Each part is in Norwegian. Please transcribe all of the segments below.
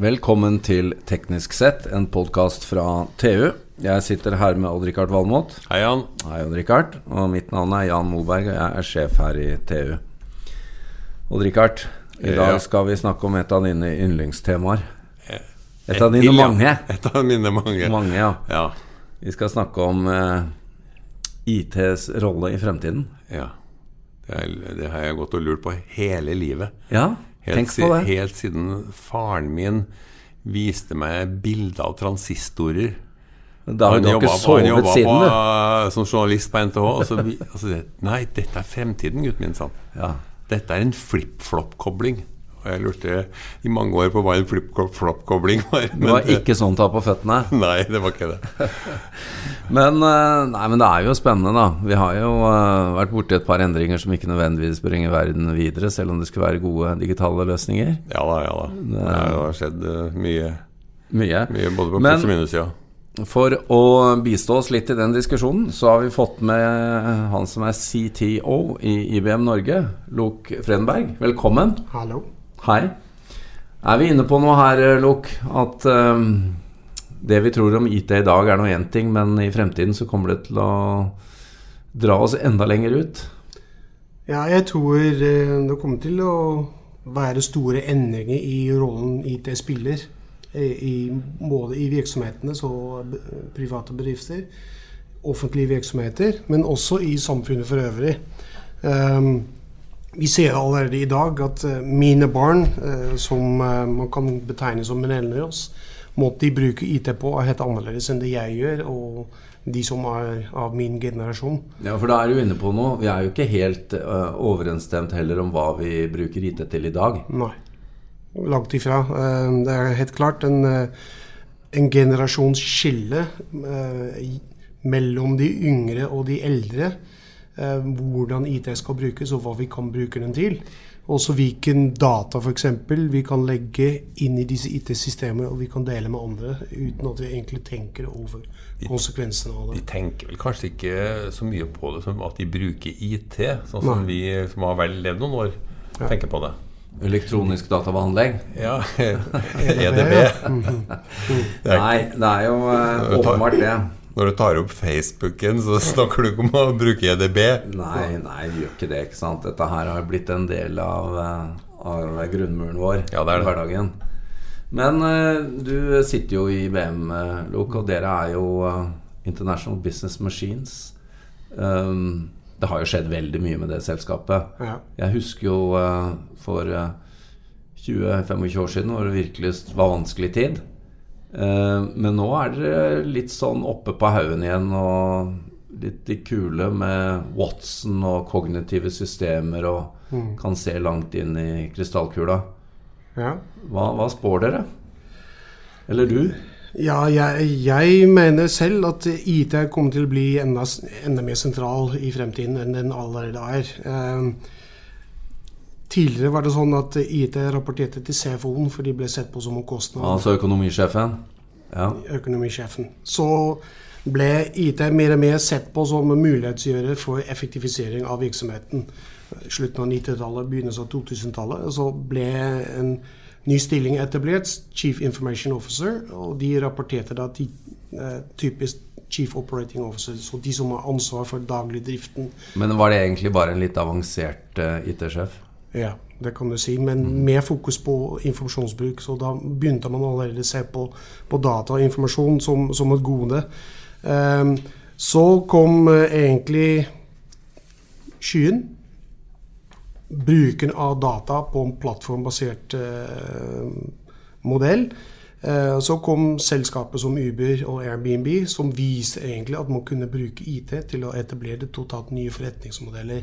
Velkommen til Teknisk sett, en podkast fra TU. Jeg sitter her med Odd-Rikard Valmot. Hei, Jan. Hei, Odd-Rikard. Og mitt navn er Jan Moberg, og jeg er sjef her i TU. Odd-Rikard, i dag skal vi snakke om et av dine yndlingstemaer. Et av dine mange. Et av mine mange. Mange, ja. Ja. Vi skal snakke om eh, ITs rolle i fremtiden. ja. Det, er, det har jeg gått og lurt på hele livet. Ja, Helt, helt siden faren min viste meg bilder av transistorer. Da har du ikke sovet siden, du. som journalist på NTH. Og så, altså, nei, dette er fremtiden, gutten min, sa han. Ja. Dette er en flip-flop-kobling. Og jeg lurte i mange år på hva en flip-flop-kobling var. Det var ikke sånn ta på føttene. Nei, det var ikke det. Men, eh, nei, men det er jo spennende, da. Vi har jo eh, vært borti et par endringer som ikke nødvendigvis bringer verden videre, selv om det skulle være gode digitale løsninger. Ja da, ja da. Det har skjedd eh, mye, Mye. mye både på pluss og minus, ja. For å bistå oss litt i den diskusjonen, så har vi fått med han som er CTO i IBM Norge, Lok Frenberg. Velkommen. Hallo. Hei. Er vi inne på noe her, Luk, At um, det vi tror om IT i dag er nå én ting, men i fremtiden så kommer det til å dra oss enda lenger ut? Ja, jeg tror eh, det kommer til å være store endringer i rollen IT spiller. eh, I, både i virksomhetene, så private bedrifter, offentlige virksomheter, men også i samfunnet for øvrig. Um, vi ser allerede i dag at eh, mine barn, eh, som eh, man kan betegne som millennials, oss, måten de bruker IT på, er helt annerledes enn det jeg gjør, og de som er av min generasjon. Ja, for da er du inne på noe. Vi er jo ikke helt uh, overensstemt heller om hva vi bruker IT til i dag. Nei, langt ifra. Uh, Det er helt klart en, uh, en generasjonsskille mellom de yngre og de eldre. Eh, Hvordan IT skal brukes, og hva vi kan bruke den til. Også hvilken data f.eks. vi kan legge inn i disse IT-systemene og vi kan dele med andre uten at vi egentlig tenker over konsekvensene av det. De tenker vel kanskje ikke så mye på det som at de bruker IT, sånn som Nei. vi som har vel levd noen år, Ja. tenker på det. Elektronisk databehandling? Ja, E EDB. Mhm. Det er- Nei, det er jo eh, åpenbart det. Når du tar opp Facebooken, så snakker du ikke om å bruke EDB. Nei, nei, vi gjør ikke det. ikke sant? Dette her har blitt en del av, eh, av grunnmuren vår Ja, det er i det. hverdagen. Men eh, du sitter jo i IBM, eh, Lok, og dere er jo International Business Machines. Um, det har jo skjedd veldig mye med det selskapet. Ja. Jeg husker jo for eh, 20-25 år siden hvor det virkelig var vanskelig tid. Eh, men nå er dere litt sånn oppe på haugen igjen og litt de kule med Watson og kognitive systemer og Mm. kan se langt inn i krystallkula. Ja. Hva, hva spår dere? Eller du? Ja, jeg, jeg mener selv at IT kommer til å bli enda, enda mer sentral i fremtiden enn den allerede er. Eh, tidligere var det sånn at IT rapporterte til CFO-en, for de ble sett på som en kostnad. Altså økonomisjefen? Ja. Økonomisjefen. Så ble IT mer og mer sett på som mulighetsgjører for effektivisering av virksomheten. Slutten av 90-tallet, begynnelsen av 2000-tallet. Så ble en ny stilling etablert, Chief Information Officer, og de rapporterte da til eh, typisk Chief Operating Officer, så de som har ansvar for daglig driften. Men var det egentlig bare en litt avansert eh, IT-sjef? Ja, det kan du si, men med fokus på informasjonsbruk. Så da begynte man allerede å se på, på data og informasjon som, som et gode. Um, så kom eh, egentlig skyen. Bruken av data på en plattformbasert uh, modell. Uh, så kom selskapet som Uber og Airbnb, som viste egentlig at man kunne bruke IT til å etablere totalt nye forretningsmodeller.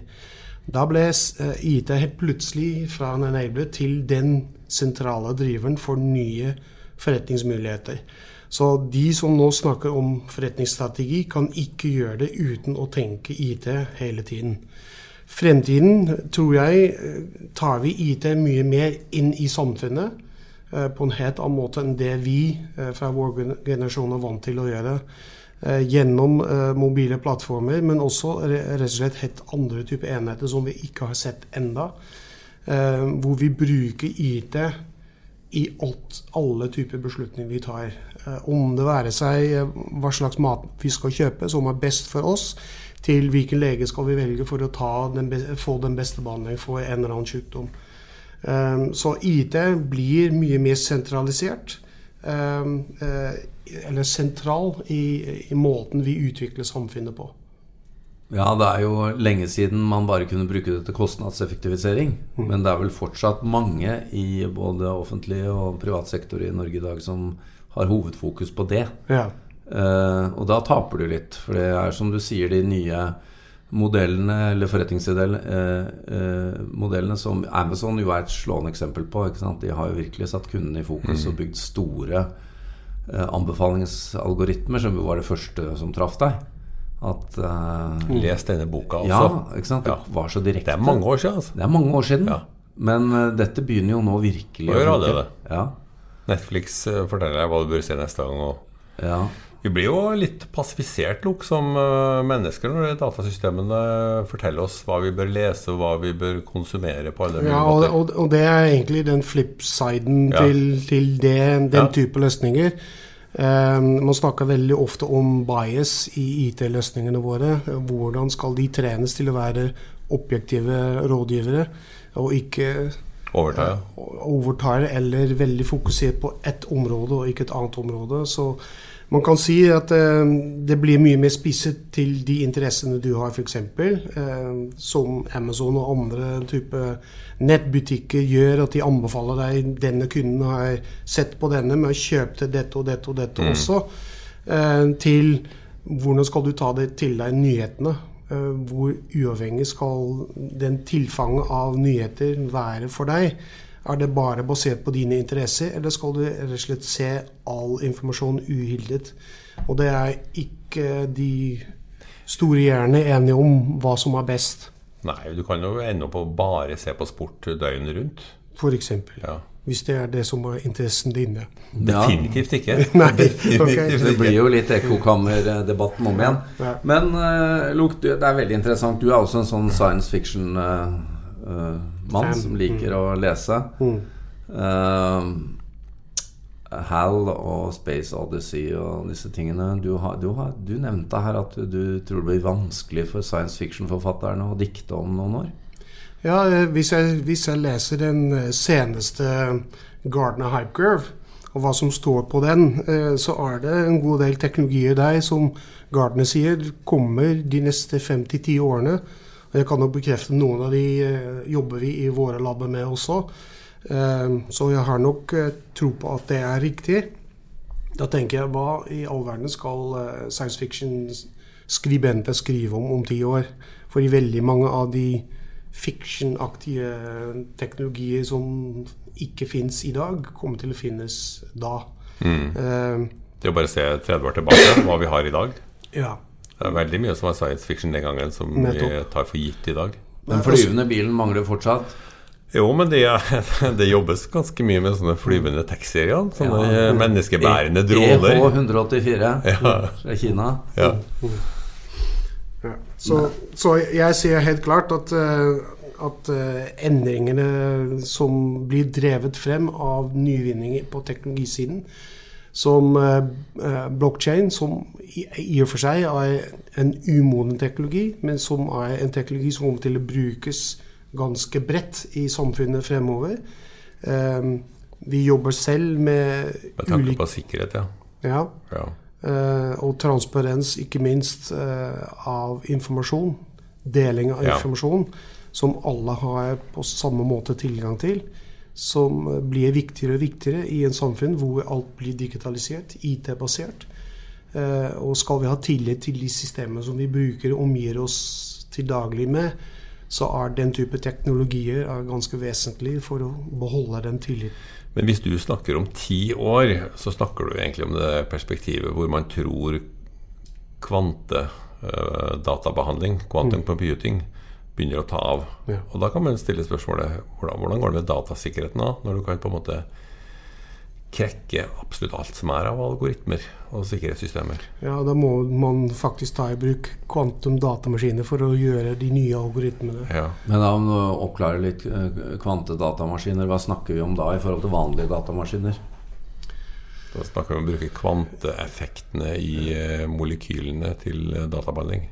Da ble eh, IT helt plutselig fra en enabler til den sentrale driveren for nye forretningsmuligheter. Så de som nå snakker om forretningsstrategi, kan ikke gjøre det uten å tenke IT hele tiden. Fremtiden tror jeg eh, tar vi IT mye mer inn i samfunnet eh, på en helt annen måte enn det vi fra vår gen- generasjon er vant til å gjøre. Eh, Gjennom eh, mobile plattformer, men også rett og slett helt andre typer enheter som vi ikke har sett enda. Eh, Hvor vi bruker IT i alt, alle typer beslutninger vi tar. Om det være seg hva slags mat vi skal kjøpe som er best for oss, til hvilken lege skal vi velge for å den få den beste behandlingen for en eller annen sykdom. Så IT blir mye mer sentralisert. Um, uh, eller sentral i, i, måten vi utvikler samfunnet på. Ja, det er jo lenge siden man bare kunne bruke det til kostnadseffektivisering. Mm. Men det er vel fortsatt mange i både offentlig og privat sektor i Norge i dag som har hovedfokus på det. Ja. Uh, og da taper du litt. For det er som du sier, de nye modellene, eller forretningsmodellene, uh, uh, som Amazon jo er et slående eksempel på. De har jo virkelig satt kundene i fokus mm. og bygd store anbefalingsalgoritmer, som jo var det første som traff deg. At Les denne boka også. Ja, ikke sant? Det var så direkte. Det er mange år siden. Altså. Det er mange år siden. Ja. Men dette begynner jo nå virkelig å gjøre alle det. Ja. Netflix forteller deg hva du bør se neste gang. Og ja. Vi blir jo litt passifisert Luk, som eh, mennesker når datasystemene forteller oss hva vi bør lese og hva vi bør konsumere på alle ja, måter. Og, og, det er egentlig den flip-siden ja. til, til det, den ja. type løsninger. Um, man snakker veldig ofte om bias i IT-løsningene våre. Hvordan skal de trenes til å være objektive rådgivere, og ikke Overtime. overtar eller veldig fokusert på ett område og ikke et annet område. Så man kan si at eh, det blir mye mer spisset til de interessene du har, f.eks. Eh, som Amazon og andre type nettbutikker gjør, at de anbefaler deg denne kunden har sett på denne med å kjøpe dette og dette og dette mm. også. Eh, til hvordan skal du ta det til deg nyhetene? Eh, hvor uavhengig skal den tilfanget av nyheter være for deg? Er det bare basert på dine interesser, eller skal du rett og slett se all informasjon uhildet? Og det er ikke de store hjernene enige om hva som er best. Nei, du kan jo ende opp å bare se på sport døgnet rundt. For eksempel. Ja. Hvis det er det som er interessen din. Definitivt ikke. Nei, Definitivt okay. Det blir jo litt ekkokammerdebatten om igjen. Men uh, Luke, det er veldig interessant. Du er også en sånn science fiction uh, mann mann som liker mm. å lese. Mm. Uh, Hal og Space Odyssey og disse tingene. Du, har, du, har, du, nevnte her at du tror det blir vanskelig for science fiction-forfatterne å dikte om noen år. Ja, eh, hvis jeg, hvis jeg leser den seneste Gardner Hype Curve, og hva som står på den, så er det en god del teknologier der som Gardner sier kommer de neste fem til ti årene jeg kan nok bekrefte noen av de eh, jobber vi i våre labber med også. Eh, så jeg har nok eh, tro på at det er riktig. Da tenker jeg hva i all verden skal science fiction-skribenter skrive om om ti år? For i veldig mange av de fiction-aktige teknologier som ikke fins i dag, kommer til å finnes da. Mm. det er bare å se 30 år tilbake, hva vi har i dag. Ja. Det er veldig mye som var science fiction den gangen, som vi tar for gitt i dag. Den flyvende bilen mangler fortsatt? Jo, men det, det, jobbes ganske mye med sånne flyvende taxier. Ja. Sånne ja. menneskebærende e- droner. EH184 ja. fra Kina. Ja. ja. Så, så, jeg sier helt klart at, eh, at eh, endringene som blir drevet frem av nyvinninger på teknologisiden, som uh, blockchain, som i, og for seg er en umoden teknologi, men som er en teknologi som kommer til å brukes ganske bredt i samfunnet fremover. Um, vi jobber selv med Med tanke på sikkerhet, ja. Ja. ja. Og transparens, ikke minst, av informasjon. Deling av informasjon. Ja. Som alle har på samme måte tilgang til som blir viktigere og viktigere i en samfunn hvor alt blir digitalisert, IT-basert. Eh, og skal vi ha tillit til de systemene som vi bruker og omgir oss til daglig med, så er den type teknologier ganske vesentlig for å beholde den tilliten. Men hvis du snakker om ti år, så snakker du egentlig om det perspektivet hvor man tror kvantedatabehandling, eh, quantum mm. computing, begynner å ta av. Ja. Og da kan man stille spørsmålet hvordan, hvordan går det med datasikkerheten da, når du kan på en måte krekke absolutt alt som er av algoritmer og sikkerhetssystemer. Ja, Da må man faktisk ta i bruk kvantum-datamaskiner for å gjøre de nye algoritmene. Ja. Men da må du oppklare litt eh, kvantedatamaskiner. Hva snakker vi om da i forhold til vanlige datamaskiner? Da snakker vi om å bruke kvanteeffektene i eh, molekylene til eh, databehandling.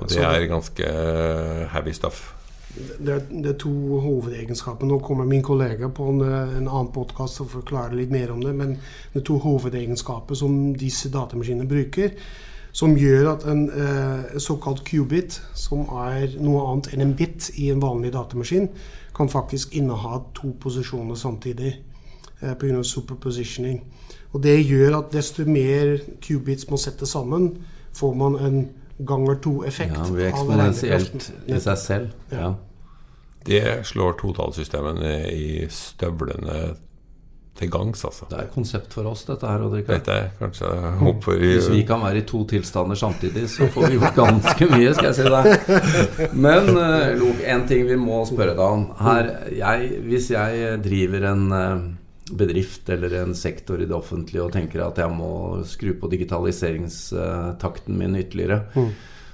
Og det er ganske eh, heavy stuff. Det det er to hovedegenskaper. Nå kommer min kollega på en, en annen podkast og forklarer litt mer om det. Men det er to hovedegenskaper som disse datamaskinene bruker, som gjør at en eh, såkalt qubit, som er noe annet enn en bit i en vanlig datamaskin, kan faktisk inneha to posisjoner samtidig eh, pga. superpositioning. Og det gjør at desto mer qubits man setter sammen, får man en ganger to-effekt. Ja, vi blir eksponentielt i seg selv. Ja. Det slår totalsystemene i støvlene til gangs, altså. Det er et konsept for oss, dette her. Dette er kanskje håper vi... Hvis vi kan være i to tilstander samtidig, så får vi gjort ganske mye, skal jeg si deg. Men uh, Lok, en ting vi må spørre deg om. Her, jeg, hvis jeg driver en eh, bedrift eller en sektor i det offentlige og tenker at jeg må skru på digitaliseringstakten min ytterligere,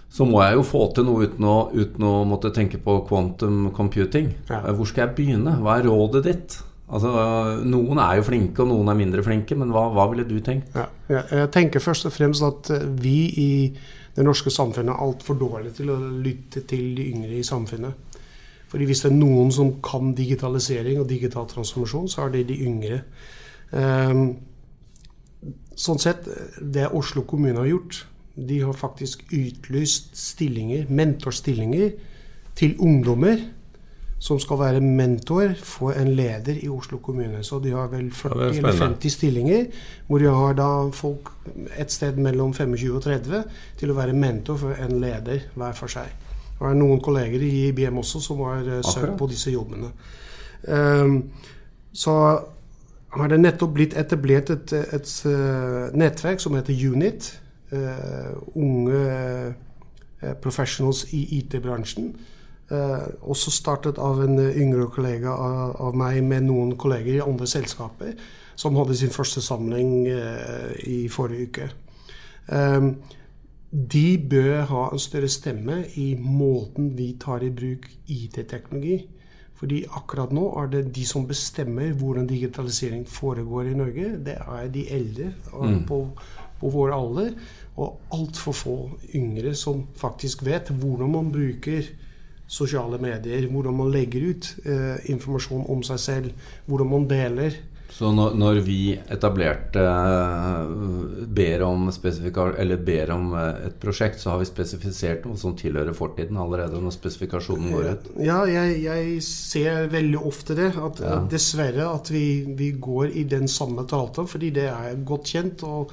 så må jeg jo få til noe uten å, uten å måtte tenke på quantum computing. Ja. Eh, Hvor skal jeg begynne? Hva er rådet ditt? Altså, Noen er jo flinke, og noen er mindre flinke, men hva, hva ville du tenkt? Ja, jeg, jeg tenker først og fremst at eh, vi i det norske samfunnet er altfor dårlige til å lytte til de yngre i samfunnet. Fordi hvis det er noen som kan digitalisering og digital transformasjon, så er det de yngre. Ehm, sånn sett, det Oslo kommune har gjort, de har faktisk utlyst stillinger, mentorstillinger til ungdommer som skal være mentor for en leder i Oslo kommune. Så de har vel 40 Ja, er eller 50 stillinger, hvor de har da folk et sted mellom 25 og 30 til å være mentor for en leder hver for seg. Det var noen kolleger i IBM også som var eh, søkt på disse jobbene. Ehm, så har det nettopp blitt etablert et, et, eh, nettverk som heter Unit. eh, unge professionals i IT-bransjen. Også startet av en yngre kollega av, av meg med noen kolleger i andre selskaper, som hadde sin første samling i forrige uke. De bør ha en større stemme i måten vi tar i bruk IT-teknologi. Fordi akkurat nå er det de som bestemmer hvordan digitalisering foregår i Norge. Det er de eldre mm. på, på vår alder. Og altfor få yngre som faktisk vet hvordan man bruker sosiale medier. Hvordan man legger ut eh, informasjon om seg selv. Hvordan man deler. Så når, når vi etablerte eh, ber om, eller ber om eh, et prosjekt, så har vi spesifisert noe som tilhører fortiden allerede når spesifikasjonen går ut. Ja, jeg, jeg ser veldig ofte det. At Ja. dessverre at vi, vi går i den samme tralta, fordi det er godt kjent og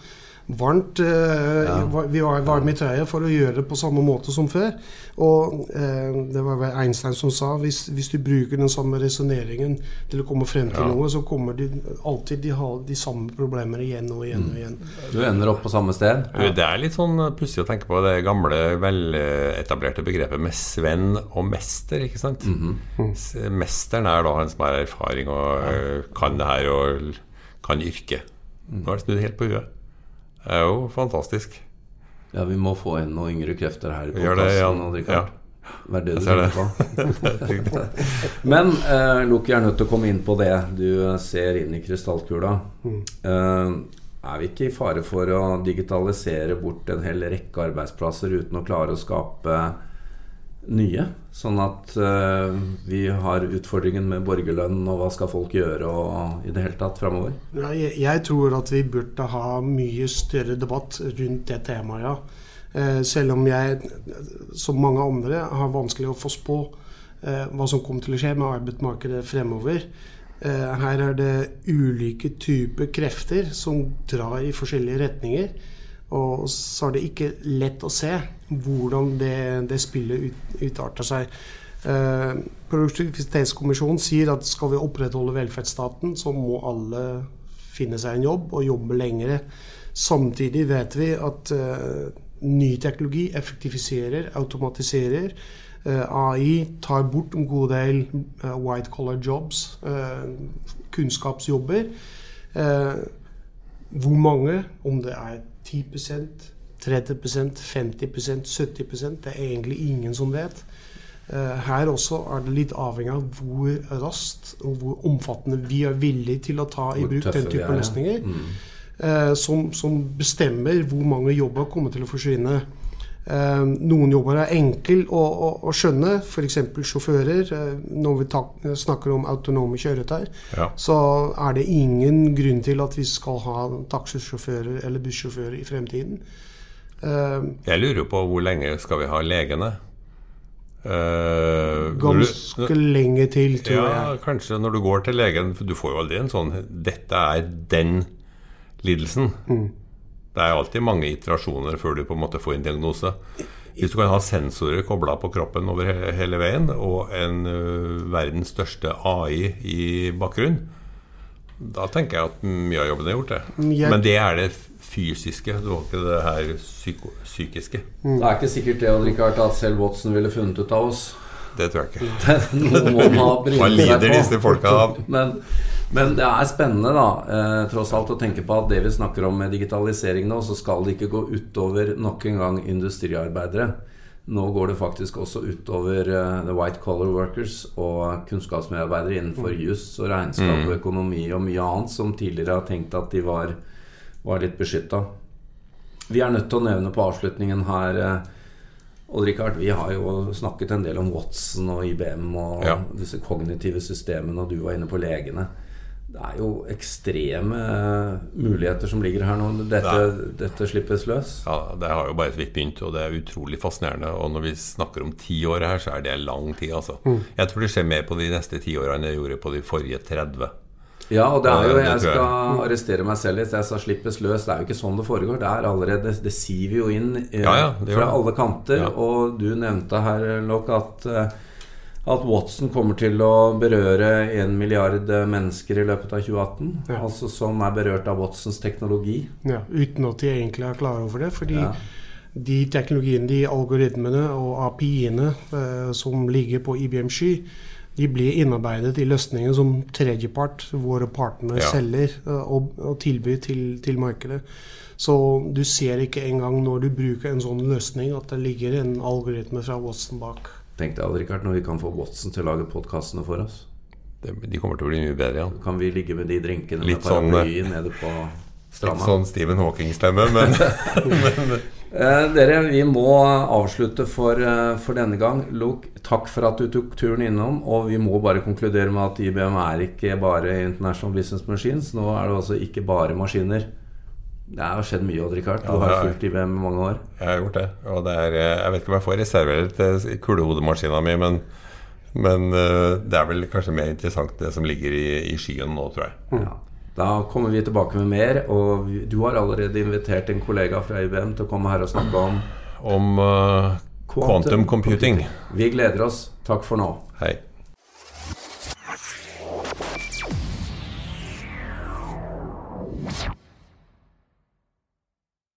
varmt. eh, Ja. Vi var varme i trøya for å gjøre det på samme måte som før. Og eh, det var vel Einstein som sa hvis, hvis du bruker den samme resonneringen til å komme frem til Ja. noe, så kommer de alltid de ha de samme problemene igjen og igjen og igjen. Du ender opp på samme sted. Ja. Det er litt sånn pussig å tenke på det gamle, veletablerte begrepet med svenn og mester. ikke sant? S- Mesteren er da han som har erfaring og øh, kan det her og kan yrket. Nå er det snudd helt på huet. Det er jo fantastisk. Ja, vi må få inn noen yngre krefter her i Gjør det, podkasten. Jan. ja. Hva er det du Jeg ser det. på? Men eh, Loki er nødt til å komme inn på det. Du eh, ser inn i krystallkula. Eh, er vi ikke i fare for å digitalisere bort en hel rekke arbeidsplasser uten å klare å skape nye? Sånn at uh, vi har utfordringen med borgerlønn og hva skal folk gjøre og i det hele tatt framover? Ja, jeg, jeg tror at vi burde ha mye større debatt rundt det temaet, ja. Eh, selv om jeg, som mange andre, har vanskelig å få spå eh, hva som kommer til å skje med arbeidsmarkedet fremover. Eh, her er det ulike typer krefter som drar i forskjellige retninger. Og så er det ikke lett å se hvordan det, det spillet ut, utarter seg. Eh, Produktivitetskommisjonen sier at skal vi opprettholde velferdsstaten, så må alle finne seg en jobb og jobbe lengre. Samtidig vet vi at eh, ny teknologi effektiviserer, automatiserer. Eh, AI tar bort en god del eh, white collar jobs, eh, kunnskapsjobber. Eh, hvor mange, om det er 10% 30% 50% 70% det er egentlig ingen som vet. Eh, her også er det litt avhengig av hvor raskt og hvor omfattende vi er villige til å ta i bruk den type løsninger. Mm. Eh, som, som, bestemmer hvor mange jobber kommer til å forsvinne. Eh, noen jobber er enkle å, å, å, skjønne, f.eks. sjåfører. Eh, når vi tak, snakker om autonome kjøretøy, ja. så er det ingen grunn til at vi skal ha taxisjåfører eller bussjåfører i fremtiden. Eh, Jeg lurer på hvor lenge skal vi ha legene? Uh, Ganske du, lenge til, tror ja, jeg. Kanskje når du går til legen, for du får jo aldri en sånn 'Dette er den lidelsen'. Mm. Det er alltid mange iterasjoner før du på en måte får en diagnose. Hvis du kan ha sensorer kobla på kroppen over hele veien, og en uh, verdens største AI i bakgrunnen, da tenker jeg at mye av jobben er gjort. det jeg... Men det er det fysiske, det var ikke det her psyko psykiske. Mm. Det er ikke sikkert det Richard, at selv Watson ville funnet ut av oss. Det tror jeg ikke. Noen må Hva lider disse folka av? Men men det er spennende da, eh, tross alt å tenke på at det vi snakker om med digitalisering nå, så skal det ikke gå utover nok en gang industriarbeidere. Nå går det faktisk også utover uh, the white collar workers og kunnskapsmedarbeidere innenfor mm. juss og regnskap og mm. økonomi og mye annet som tidligere har tenkt at de var, var litt beskytta. Vi er nødt til å nevne på avslutningen her uh, og Richard, vi har jo snakket en del om Watson og IBM og ja. disse kognitive systemene, og du var inne på legene det er jo ekstreme muligheter som ligger her nå. Dette, dette, slippes løs. Ja, Det har jo bare så vidt begynt, og det er utrolig fascinerende. Og når vi snakker om ti år her, så er det lang tid, altså. Mm. Jeg tror det skjer mer på de neste ti årene enn jeg gjorde på de forrige 30. Ja, og det er jo, jeg skal arrestere meg selv litt. Jeg sa 'slippes løs'. Det er jo ikke sånn det foregår. Det er allerede, det siver jo inn eh, ja, ja, fra alle kanter. Og du nevnte her, Lok, at eh, at Watson kommer til å berøre 1 milliard mennesker i løpet av 2018. Ja. Altså Som er berørt av Watsons teknologi. Ja, Uten at de egentlig er klar over det. Fordi ja. de teknologiene, de algoritmene og API-ene eh, som ligger på IBM Sky, de blir innarbeidet i løsninger som tredjepart, våre partnere, ja. selger eh, og, og, tilbyr til, til markedet. Så du ser ikke engang når du bruker en sånn løsning at det ligger en algoritme fra Watson bak. Tenk deg, Richard, når vi kan få Watson til å lage podkastene for oss. Det, de kommer til å bli mye bedre, ja. Kan vi ligge med de drinkene litt med sånn, paraplyen sånn, nede på stranda? Litt sånn Stephen Hawking-stemme, men, men eh, Dere, vi må avslutte for, eh, for denne gang. Luke, takk for at du tok turen innom. Og vi må bare konkludere med at IBM er ikke bare International Business Machines. Nå er det også ikke bare maskiner. Det har skjedd mye, Odd Rikard. Du ja, har fulgt IBM i mange år. Jeg har gjort det. Og det er, eh, jeg vet ikke om jeg får reservere til kulehodemaskina mi, men, men, eh, det er vel kanskje mer interessant det som ligger i, i skyen nå, tror jeg. Ja. Da kommer vi tilbake med mer. Og du har allerede invitert en kollega fra IBM til å komme her og snakke om Om uh, quantum, quantum computing. Vi gleder oss. Takk for nå. Hei.